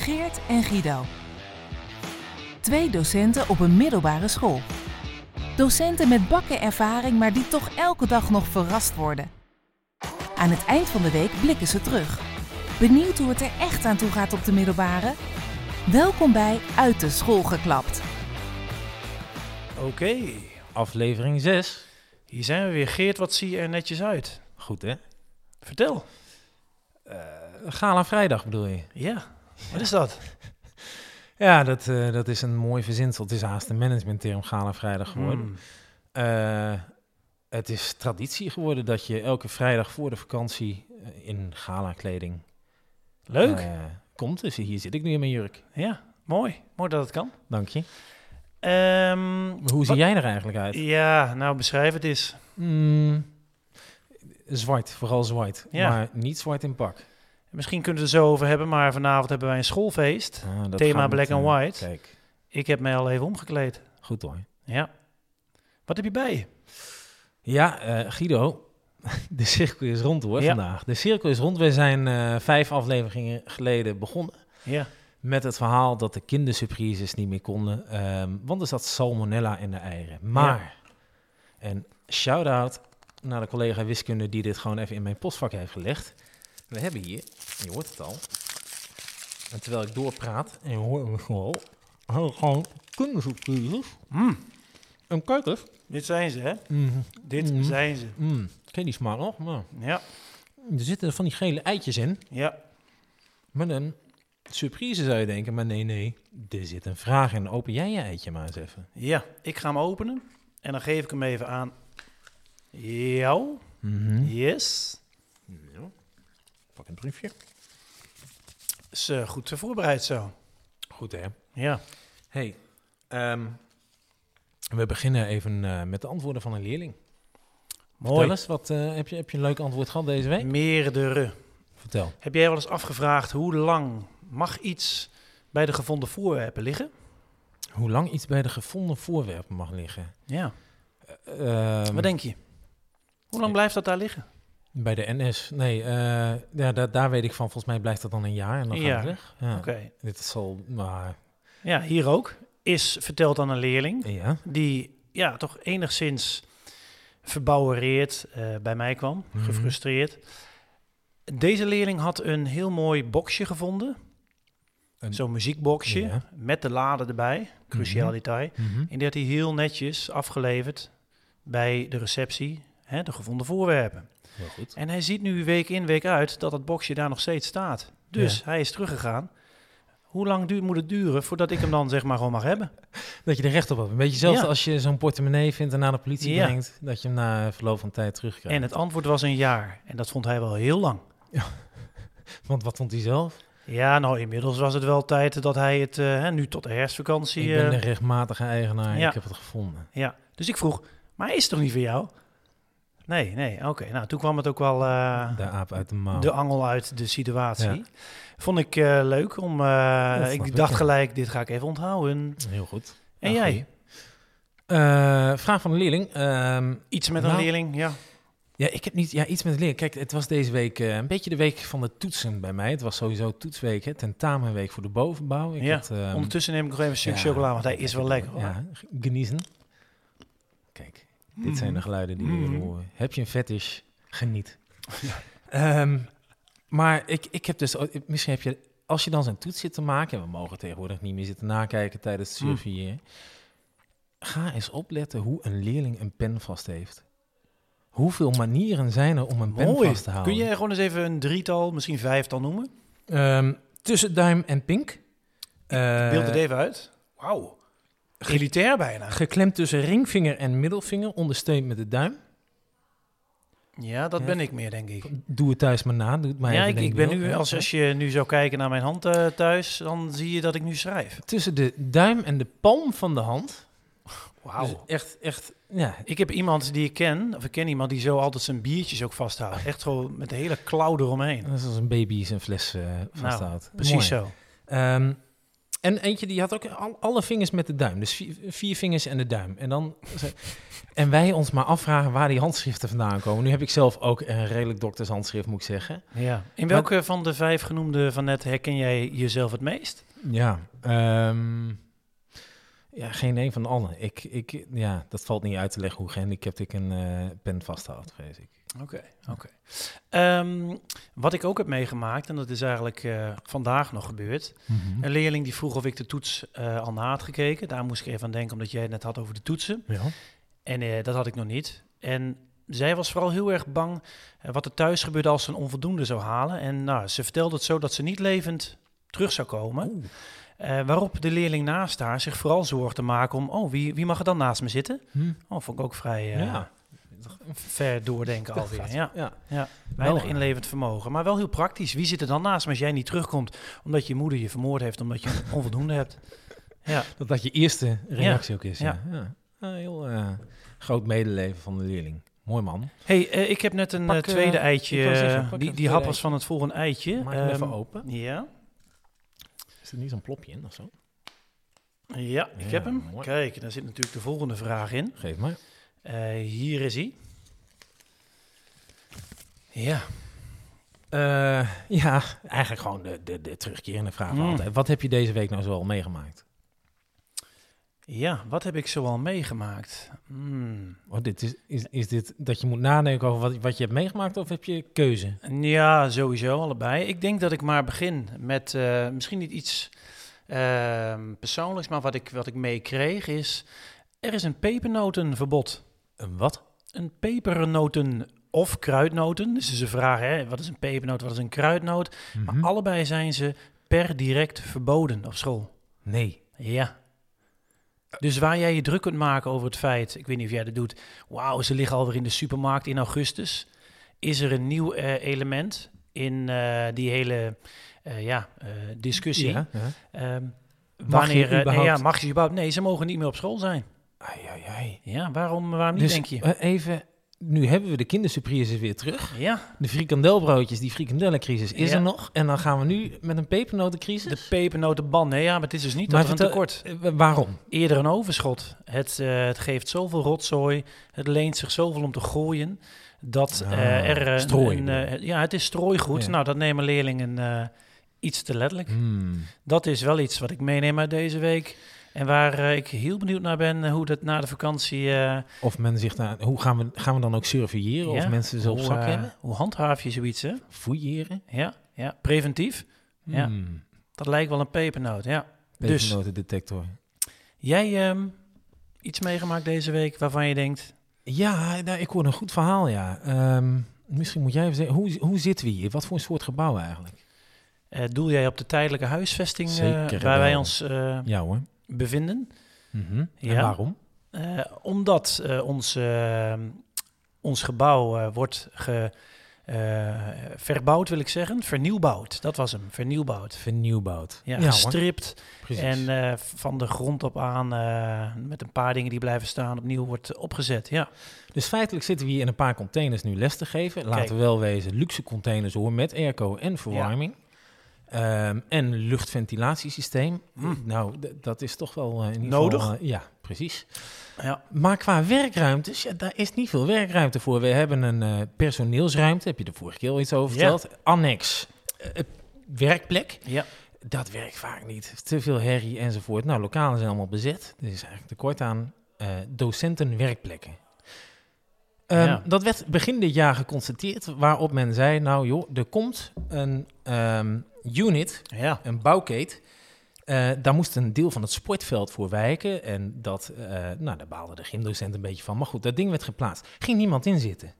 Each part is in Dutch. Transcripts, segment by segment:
Geert en Guido. Twee docenten op een middelbare school. Docenten met bakken ervaring, maar die toch elke dag nog verrast worden. Aan het eind van de week blikken ze terug. Benieuwd hoe het er echt aan toe gaat op de middelbare? Welkom bij Uit de School geklapt. Oké, Aflevering 6. hier zijn we weer. Geert, wat zie je er netjes uit? Goed hè? Vertel. Gala vrijdag bedoel je? Ja, wat is dat? Ja, dat, eh, dat is een mooi verzinsel. Het is haast een managementterm Gala vrijdag geworden. Hmm. Eh, het is traditie geworden dat je elke vrijdag voor de vakantie eh, in gala kleding Leuk. komt. Dus hier zit ik nu in mijn jurk. ja, mooi. Mooi dat het kan. Dank je. Ehm, Hoe zie jij er eigenlijk uit? Ja, nou beschrijf het eens. Mm, zwart, vooral zwart. Ja. Maar niet zwart in pak. Misschien kunnen we het er zo over hebben, maar vanavond hebben wij een schoolfeest. Ah, Thema met, black and white. Kijk, Ik heb mij al even omgekleed. goed hoor. Ja. Wat heb je bij je? Ja, eh, Guido, de cirkel is rond hoor Ja. vandaag. De cirkel is rond. We zijn eh, vijf afleveringen geleden begonnen Ja. met het verhaal dat de kindersurprises niet meer konden. ehm, want er zat salmonella in de eieren. Maar, en shout-out naar de collega wiskunde die dit gewoon even in mijn postvak heeft gelegd. We hebben hier, je hoort het al, en terwijl ik doorpraat, en je hoort me gewoon, gewoon kindersurprises. Mm, En kijk eens. dit zijn ze, hè? Mm, Dit Mhm. zijn ze. mm, ken je die smaak nog? Nou, Ja. er zitten van die gele eitjes in. Ja. Maar een surprise zou je denken, maar nee, nee. Er zit een vraag in. Open jij je eitje maar eens even. Ja. Ik ga hem openen. En dan geef ik hem even aan jou. Mhm. Yes. Ja. Een briefje. Is eh, goed voorbereid zo. Goed hè. Ja. Hey, ehm, we beginnen even eh, met de antwoorden van een leerling. Mooi. Vertel eens, wat, eh, heb, je, heb je een leuk antwoord gehad deze week? Meerdere. Vertel. Heb jij wel eens afgevraagd hoe lang mag iets bij de gevonden voorwerpen liggen? Hoe lang iets bij de gevonden voorwerpen mag liggen? Ja. Ehm, Wat denk je? Hoe lang blijft dat daar liggen? Bij de NS. Nee, eh, ja, daar, daar weet ik van. Volgens mij blijft dat dan een jaar en dan Een gaat het weg. Ja. Oké. Dit zal maar... Ja, hier ook. Is verteld aan een leerling Ja. die ja, toch enigszins verbouwereerd eh, bij mij kwam, Mhm. gefrustreerd. Deze leerling had een heel mooi boxje gevonden. Een- Zo'n muziekboxje Ja. met de lade erbij. Cruciaal Mhm. detail. Mhm. En die had hij heel netjes afgeleverd bij de receptie, hè, de gevonden voorwerpen. Heel goed. En hij ziet nu week in, week uit dat het boxje daar nog steeds staat. Dus Ja. hij is teruggegaan. Hoe lang duurt, moet het duren voordat ik hem dan zeg maar gewoon mag hebben? Dat je er recht op hebt. Een beetje hetzelfde Ja. als je zo'n portemonnee vindt en naar de politie Ja. brengt. Dat je hem na verloop van tijd terugkrijgt. En het antwoord was een jaar. En dat vond hij wel heel lang. Want wat vond hij zelf? Ja, nou inmiddels was het wel tijd dat hij het, eh, nu tot de herfstvakantie... ik ben eh, de rechtmatige eigenaar. ja. Ik heb het gevonden. Ja, dus ik vroeg, maar is toch niet voor jou? Nee, nee, oké. Nou, toen kwam het ook wel eh, De aap uit de mouw. de angel uit de situatie. Ja. Vond ik eh, leuk om... eh, ik dacht gelijk, dit ga ik even onthouden. Heel goed. En Ja, jij? vraag van de leerling. Ehm, Iets met een Nou, leerling, ja. ja, ik heb niet ja, iets met de leerling. Kijk, het was deze week een beetje de week van de toetsen bij mij. Het was sowieso toetsweek, hè, tentamenweek voor de bovenbouw. Ik Ja, had, ehm, Ondertussen neem ik nog even een stuk ja, chocola, want hij is wel lekker. hoor. Ja, geniezen. Kijk, dit zijn de geluiden die we Mhm. horen. Heb je een fetish? Geniet. Ehm, maar ik, ik heb dus, misschien heb je, als je dan zo'n toets zit te maken, en we mogen tegenwoordig niet meer zitten nakijken tijdens het Mm. surveilleren, ga eens opletten hoe een leerling een pen vast heeft. Hoeveel manieren zijn er om een pen Mooi. vast te houden? Kun je gewoon eens even een drietal, misschien vijftal noemen? Ehm, tussen duim en pink. Eh, Beeld het even uit. Wauw. Elitair bijna. Geklemd tussen ringvinger en middelvinger, ondersteund met de duim. Ja, dat Ja. ben ik meer, denk ik. Doe het thuis maar na. Doe het maar ja, even, ik, ik ben nu, als, als je nu zou kijken naar mijn hand eh, thuis, dan zie je dat ik nu schrijf. Tussen de duim en de palm van de hand. Wauw. Dus echt, echt, ja. Ik heb iemand die ik ken, of ik ken iemand die zo altijd zijn biertjes ook vasthoudt. Echt gewoon met de hele klauw eromheen. Dat is als een baby zijn fles Nou, vasthoudt. Precies Mooi. zo. Ehm, en eentje die had ook al, alle vingers met de duim. Dus vier, vier vingers en de duim. En, dan, en wij ons maar afvragen waar die handschriften vandaan komen. Nu heb ik zelf ook een redelijk doktershandschrift, moet ik zeggen. Ja. In welke van de vijf genoemde van net herken jij jezelf het meest? Ja, ehm, ja geen een van allen. Ik, ik, ja, dat valt niet uit te leggen hoe gehandicapt ik een eh, pen vasthoudt, vrees ik. Oké, oké. Ehm, wat ik ook heb meegemaakt, en dat is eigenlijk eh, vandaag nog gebeurd. Een leerling die vroeg of ik de toets eh, al na had gekeken. Daar moest ik even aan denken, omdat jij het net had over de toetsen. Ja. En eh, dat had ik nog niet. En zij was vooral heel erg bang wat er thuis gebeurde als ze een onvoldoende zou halen. En nou, ze vertelde het zo dat ze niet levend terug zou komen. Waarop de leerling naast haar zich vooral zorgde maken om... oh, wie, wie mag er dan naast me zitten? Hm. Oh, vond ik ook vrij ja. Ver doordenken alweer. gaat- Ja, ja. ja. weinig Wel, inlevend vermogen. Maar wel heel praktisch. Wie zit er dan naast me als jij niet terugkomt... omdat je moeder je vermoord heeft omdat je een onvoldoende hebt? Ja, Dat dat je eerste reactie ook is. Ja. Ja, heel eh, groot medeleven van de leerling. Mooi man. hey, eh, ik heb net een Pak, eh, tweede eh, eitje. zeggen, eh, die die hap was van het volgende eitje. Maak hem even Ehm, open. Ja, Is er niet zo'n plopje in of zo? ja, ik Ja, heb hem. mooi. Kijk, daar zit natuurlijk de volgende vraag in. Geef maar. Eh, hier is hij. Ja, Eh, ja, eigenlijk gewoon de, de, de terugkerende vraag van Mm. altijd. Wat heb je deze week nou zoal meegemaakt? ja, wat heb ik zoal meegemaakt? Hmm. Oh, dit is, is, is dit dat je moet nadenken over wat, wat je hebt meegemaakt of heb je keuze? Ja, sowieso, allebei. Ik denk dat ik maar begin met eh, misschien niet iets persoonlijks, maar wat ik, wat ik meekreeg is... Er is een pepernotenverbod. Een wat? Een pepernoten of kruidnoten. Dus ze vragen, hè, wat is een pepernoot, wat is een kruidnoot? Mhm. Maar allebei zijn ze per direct verboden op school. Nee. Ja. Dus waar jij je druk kunt maken over het feit, ik weet niet of jij dat doet, wauw, ze liggen alweer in de supermarkt in augustus, is er een nieuw eh, element in eh, die hele eh, ja, discussie. Ja, ja. Ehm, je wanneer, eh, nee, überhaupt- ja, mag je überhaupt? Nee, ze mogen niet meer op school zijn. Ai, ai, ai. Ja, waarom, waarom niet, Dus denk je? eh, even, nu hebben we de kindersurprises weer terug. ja, De frikandelbroodjes, die frikandellencrisis is Ja. er nog. En dan gaan we nu met een pepernotencrisis. de pepernotenban. Nee, ja, maar het is dus niet Maar dat er een tekort. Eh, waarom? Eerder een overschot. Het, eh, het geeft zoveel rotzooi. Het leent zich zoveel om te gooien. Dat Ah, er een- strooi een, bedoel ja, het is strooigoed. Ja. Nou, dat nemen leerlingen iets te letterlijk. Hmm. Dat is wel iets wat ik meeneem uit deze week. En waar eh, ik heel benieuwd naar ben eh, hoe dat na de vakantie. eh, Of men zich daar, hoe gaan we, gaan we dan ook surveilleren? ja, Of mensen ze op hoe, zak hebben? Hoe handhaaf je zoiets, hè? Fouilleren? Ja, ja, preventief. Ja. Hmm. Dat lijkt wel een pepernoot, ja. Dus, Pepernotendetector. jij ehm, iets meegemaakt deze week waarvan je denkt... Ja, nou, ik hoor een goed verhaal, ja. Ehm, misschien moet jij even zeggen, hoe, hoe zitten we hier? Wat voor een soort gebouw eigenlijk? doel jij op de tijdelijke huisvesting Zeker waar wij ons Ja hoor. Bevinden? Mhm. Ja. waarom? Eh, omdat eh, ons, eh, ons gebouw wordt ge, verbouwd, wil ik zeggen. Vernieuwbouwd, dat was hem, vernieuwbouwd. Vernieuwbouwd. Ja, hoor, gestript en van de grond op aan met een paar dingen die blijven staan opnieuw wordt opgezet. Ja, Dus feitelijk zitten we hier in een paar containers nu les te geven. Laten Kijk. we wel wezen, luxe containers hoor, met airco en verwarming. Ehm, en luchtventilatiesysteem. Mm. Nou, dat is toch wel in ieder Nodig? geval... eh, ja, precies. ja. Maar qua werkruimtes, ja, daar is niet veel werkruimte voor. We hebben een eh, personeelsruimte, heb je de vorige keer al iets over Ja. verteld. Annex, werkplek. ja. Dat werkt vaak niet. Te veel herrie enzovoort. Nou, lokalen zijn allemaal bezet. Er is eigenlijk tekort aan docentenwerkplekken. Ja. Dat werd begin dit jaar geconstateerd, waarop men zei, nou joh, er komt een ehm, unit, ja. een bouwkeet. Eh, daar moest een deel van het sportveld voor wijken. En dat, eh, nou, daar baalde de gymdocent een beetje van. Maar goed, dat ding werd geplaatst. Ging niemand in zitten.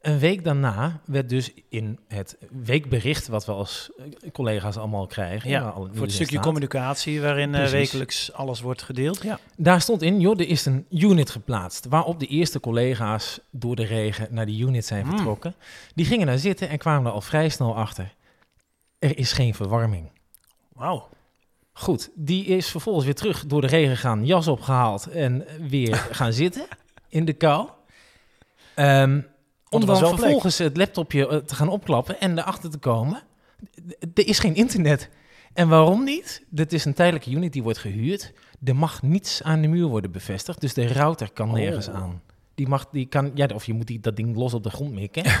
Een week daarna werd dus in het weekbericht, wat we als eh, collega's allemaal krijgen. Ja, al voor het stukje staat, communicatie waarin wekelijks alles wordt gedeeld. Ja. Daar stond in, joh, er is een unit geplaatst. Waarop de eerste collega's door de regen naar die unit zijn Hmm. vertrokken. Die gingen daar zitten en kwamen er al vrij snel achter. Er is geen verwarming. Wauw. Goed, die is vervolgens weer terug door de regen gaan, jas opgehaald en weer gaan zitten in de kou. Ehm, om dan plek. vervolgens het laptopje eh, te gaan opklappen en erachter te komen, er is geen internet. En waarom niet? Dit is een tijdelijke unit die wordt gehuurd. Er mag niets aan de muur worden bevestigd, dus de router kan Oh. nergens aan. Die mag, die kan, ja, of je moet die, dat ding los op de grond mikken.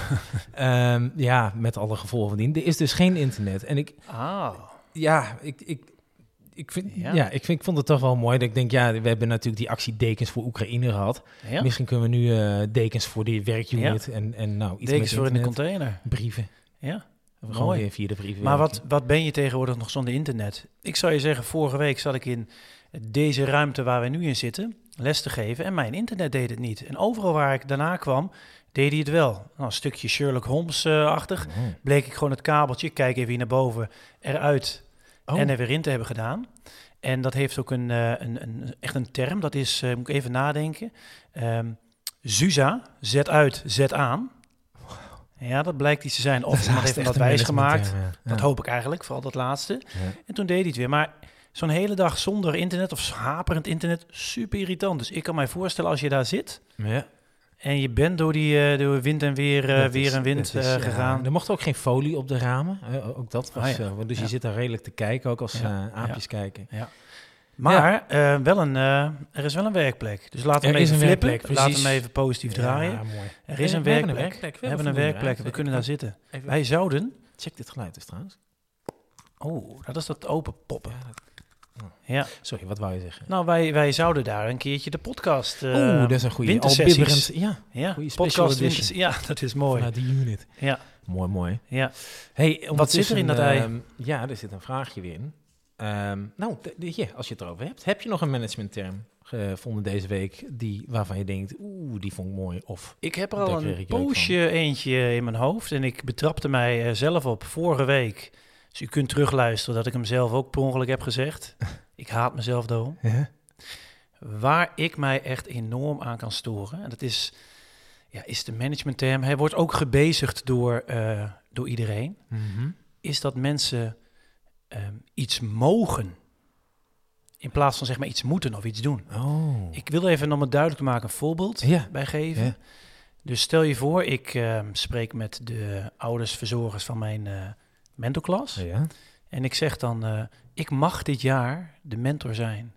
Ehm, ja, met alle gevolgen van dien. Er is dus geen internet. En ik, Ah. ja, ik, ik, ik, vind, Ja. ja. ik, vind, ik vond het toch wel mooi dat ik denk, ja, we hebben natuurlijk die actie dekens voor Oekraïne gehad. Ja. Misschien kunnen we nu eh, dekens voor die werkunit en, en nou iets Dekens met voor in de container. brieven. Ja. Gewoon weer via de brieven. Maar wat, wat ben je tegenwoordig nog zonder internet? Ik zou je zeggen, vorige week zat ik in deze ruimte waar we nu in zitten les te geven en mijn internet deed het niet. En overal waar ik daarna kwam, deed hij het wel. Nou, een stukje Sherlock Holmes-achtig. Oh. Bleek ik gewoon het kabeltje, kijk even hier naar boven, eruit Oh. en er weer in te hebben gedaan. En dat heeft ook een, eh, een, een, echt een term, dat is, eh, moet ik even nadenken, Ehm ZUSA, zet uit, zet aan. Ja, dat blijkt iets te zijn. Dat Of haast heeft een wijs gemaakt. ja. Dat hoop ik eigenlijk, vooral dat laatste. Ja. En toen deed hij het weer. Maar zo'n hele dag zonder internet of haperend internet, super irritant. Dus ik kan mij voorstellen als je daar zit Ja. en je bent door die eh, door wind en weer, eh, weer is- en wind is, eh, gegaan. Er mocht ook geen folie op de ramen. ook dat was. Ah, ja. dus Ja. je zit daar redelijk te kijken, ook als aapjes kijken. Maar wel een, er is wel een werkplek. Dus laten we hem even een flippen. werkplek, Laten we hem even positief draaien. Mooi. Er is een we hebben werkplek. We hebben een werkplek. We kunnen daar zitten. Even- Wij zouden... Check dit geluid eens trouwens. Oh, dat is dat open poppen. Ja, dat- Ja. Sorry, wat wou je zeggen? Nou, wij, wij zouden daar een keertje de podcast... eh, Oeh, dat is een goede. Ja, Ja, goeie podcast winters- Ja, dat is mooi. vanuit de unit. Ja, Mooi, mooi. ja. Hey, Wat zit er in dat ei? ehm, ja, er zit een vraagje weer in. Ehm, nou, ja, als je het erover hebt. Heb je nog een managementterm gevonden deze week die, waarvan je denkt, oeh, die vond ik mooi? Of Ik heb er al een poosje eentje in mijn hoofd en ik betrapte mij eh, zelf op vorige week. Dus u kunt terugluisteren dat ik hem zelf ook per ongeluk heb gezegd. ik haat mezelf daarom. Ja? Waar ik mij echt enorm aan kan storen, en dat is, ja, is de managementterm. Hij wordt ook gebezigd door, eh, door iedereen. Mhm. Is dat mensen ehm, iets mogen in plaats van zeg maar iets moeten of iets doen. Oh. Ik wil even om het duidelijk te maken een voorbeeld Ja. bij geven. Ja. Dus stel je voor, ik ehm, spreek met de ouders, verzorgers van mijn eh mentorklas. Ja. En ik zeg dan, eh, ik mag dit jaar de mentor zijn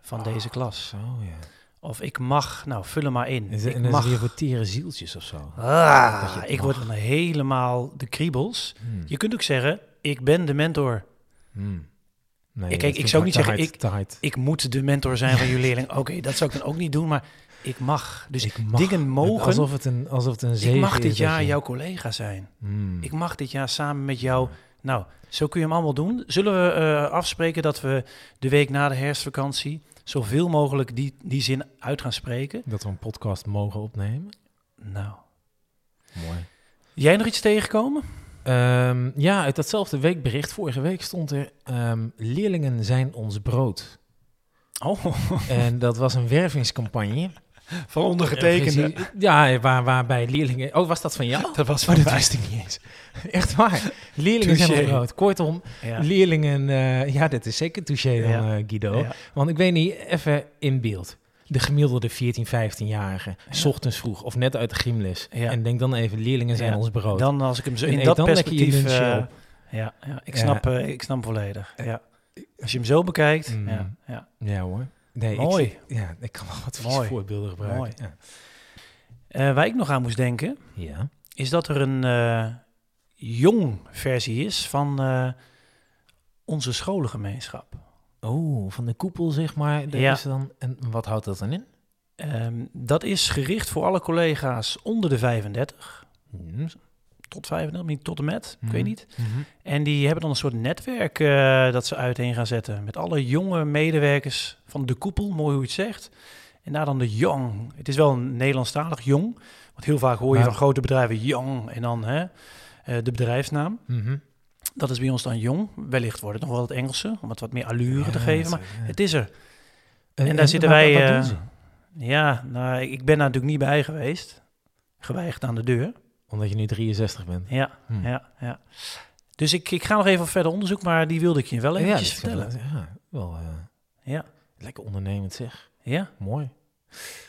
van deze klas. Ja. Of ik mag, nou vul hem maar in. Is, ik en mag, weer voor tere zieltjes of zo. Ah, je ik word dan helemaal de kriebels. Hmm. Je kunt ook zeggen, ik ben de mentor. Hmm. Nee, Kijk, dat ik zou niet zeggen, hard, hard. Ik moet de mentor zijn van jullie leerling. Oké, dat zou ik dan ook niet doen, maar ik mag. Dus Ik mag. dingen mogen. Alsof het een, alsof het een zegen ik mag dit jaar je- jouw collega zijn. Hmm. Ik mag dit jaar samen met jou. Nou, zo kun je hem allemaal doen. Zullen we eh, afspreken dat we de week na de herfstvakantie zoveel mogelijk die, die zin uit gaan spreken? Dat we een podcast mogen opnemen. Nou. Mooi. Jij nog iets tegengekomen? Ehm, ja, uit datzelfde weekbericht, vorige week stond er... ehm, leerlingen zijn ons brood. Oh, En dat was een wervingscampagne. Van ondergetekende. Ja, waar, waarbij leerlingen... Oh, was dat van jou? Dat was Oh, van dat mij. wist ik niet eens. Echt waar. Leerlingen zijn ons Touché. brood. Kortom, Ja. leerlingen... eh, ja, dat is zeker touché dan, Ja. eh, Guido. Ja. Want ik weet niet, even in beeld. De gemiddelde 14, 15-jarige, Ja. s ochtends vroeg of net uit de gymles. En denk dan even, leerlingen zijn ons brood. Dan als ik hem zo En in eet dat perspectief... eh, ja, ja, ik, snap, ik snap volledig. Ja. Als je hem zo bekijkt, Mm. ja. Ja hoor. Nee, Mooi. Ik, ja, ik kan wel wat Mooi. voorbeelden gebruiken. Mooi. Ja. Eh, waar ik nog aan moest denken, ja. is dat er een eh, jong versie is van eh, onze scholengemeenschap. Oh, van de koepel zeg maar. Daar Ja. is dan, en wat houdt dat dan in? Ehm, dat is gericht voor alle collega's onder de 35, Hmm. Tot 35, niet tot en met, ik Mhm. weet niet. Mhm. En die hebben dan een soort netwerk eh, dat ze uiteen gaan zetten met alle jonge medewerkers van de koepel, mooi hoe je het zegt. En daar dan de jong. Het is wel een Nederlandstalig jong, want heel vaak hoor je Maar- van grote bedrijven jong en dan hè, eh, de bedrijfsnaam. Mhm. Dat is bij ons dan jong. Wellicht wordt het nog wel het Engelse, om het wat meer allure te geven. Maar ja. het is er. En, En daar zitten wij... Ze? ja, nou, ik ben daar natuurlijk niet bij geweest. Geweigerd aan de deur. Omdat je nu 63 bent. Ja, Hm. ja, ja. Dus ik, ik ga nog even op verder onderzoek, maar die wilde ik je wel eventjes vertellen. Ja, wel eh, Ja, lekker ondernemend zeg. ja. Mooi.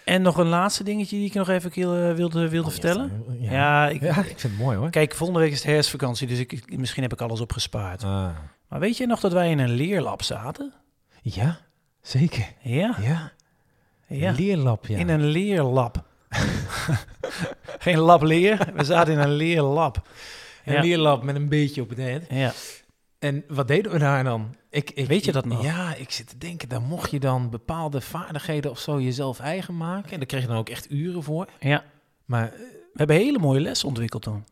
En nog een laatste dingetje die ik nog even eh, wilde, wilde Oh, vertellen. Ja, Ja, ik, Ja, ik vind het mooi hoor. kijk, volgende week is het herfstvakantie, dus ik, ik- misschien heb ik alles opgespaard. Ah. Maar weet je nog dat wij in een leerlab zaten? Ja, zeker. Ja, Ja, ja. leerlab, ja. in een leerlab. Geen lab leer, we zaten in een leerlab. Een Ja. leerlab met een beetje op het eind. Ja. En wat deden we daar dan? Ik, ik, Weet je dat nog? Ja, ik zit te denken, dan mocht je dan bepaalde vaardigheden of zo jezelf eigen maken. En daar kreeg je dan ook echt uren voor. ja, Maar eh, we hebben hele mooie lessen ontwikkeld toen.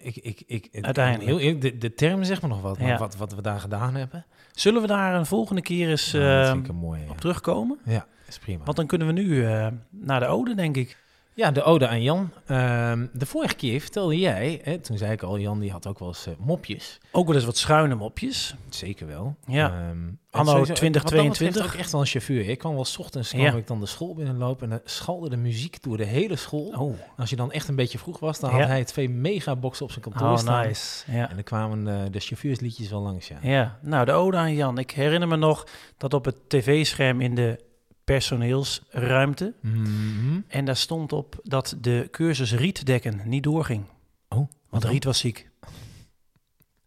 ik, ik, ik, Uiteindelijk. Heel, de, de term zegt me nog wat, maar Ja. wat, wat we daar gedaan hebben. Zullen we daar een volgende keer eens nou, eh, mooie. op terugkomen? Ja, is prima. Want dan kunnen we nu eh, naar de ode, denk ik. Ja, de ode aan Jan. Ehm, de vorige keer vertelde jij, hè, toen zei ik al, Jan die had ook wel eens eh, mopjes. Ook wel eens wat schuine mopjes. Zeker wel. Ja. En Anno sowieso, 2022. Wat dat betreft ook echt wel een chauffeur. Ik kwam wel 's ochtends kwam Ja. ik dan de school binnenlopen en dan schalde de muziek door de hele school. Oh, En als je dan echt een beetje vroeg was, dan had hij twee megaboxen op zijn kantoor oh staan. nice. Ja. En dan kwamen eh, de chauffeursliedjes wel langs, ja. ja, nou de ode aan Jan. Ik herinner me nog dat op het tv-scherm in de personeelsruimte... Mhm. en daar stond op dat de cursus rietdekken niet doorging. Oh, Want? Riet was ziek.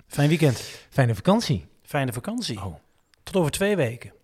Fijn weekend. Fijne vakantie. Fijne vakantie. Oh. Tot over twee weken.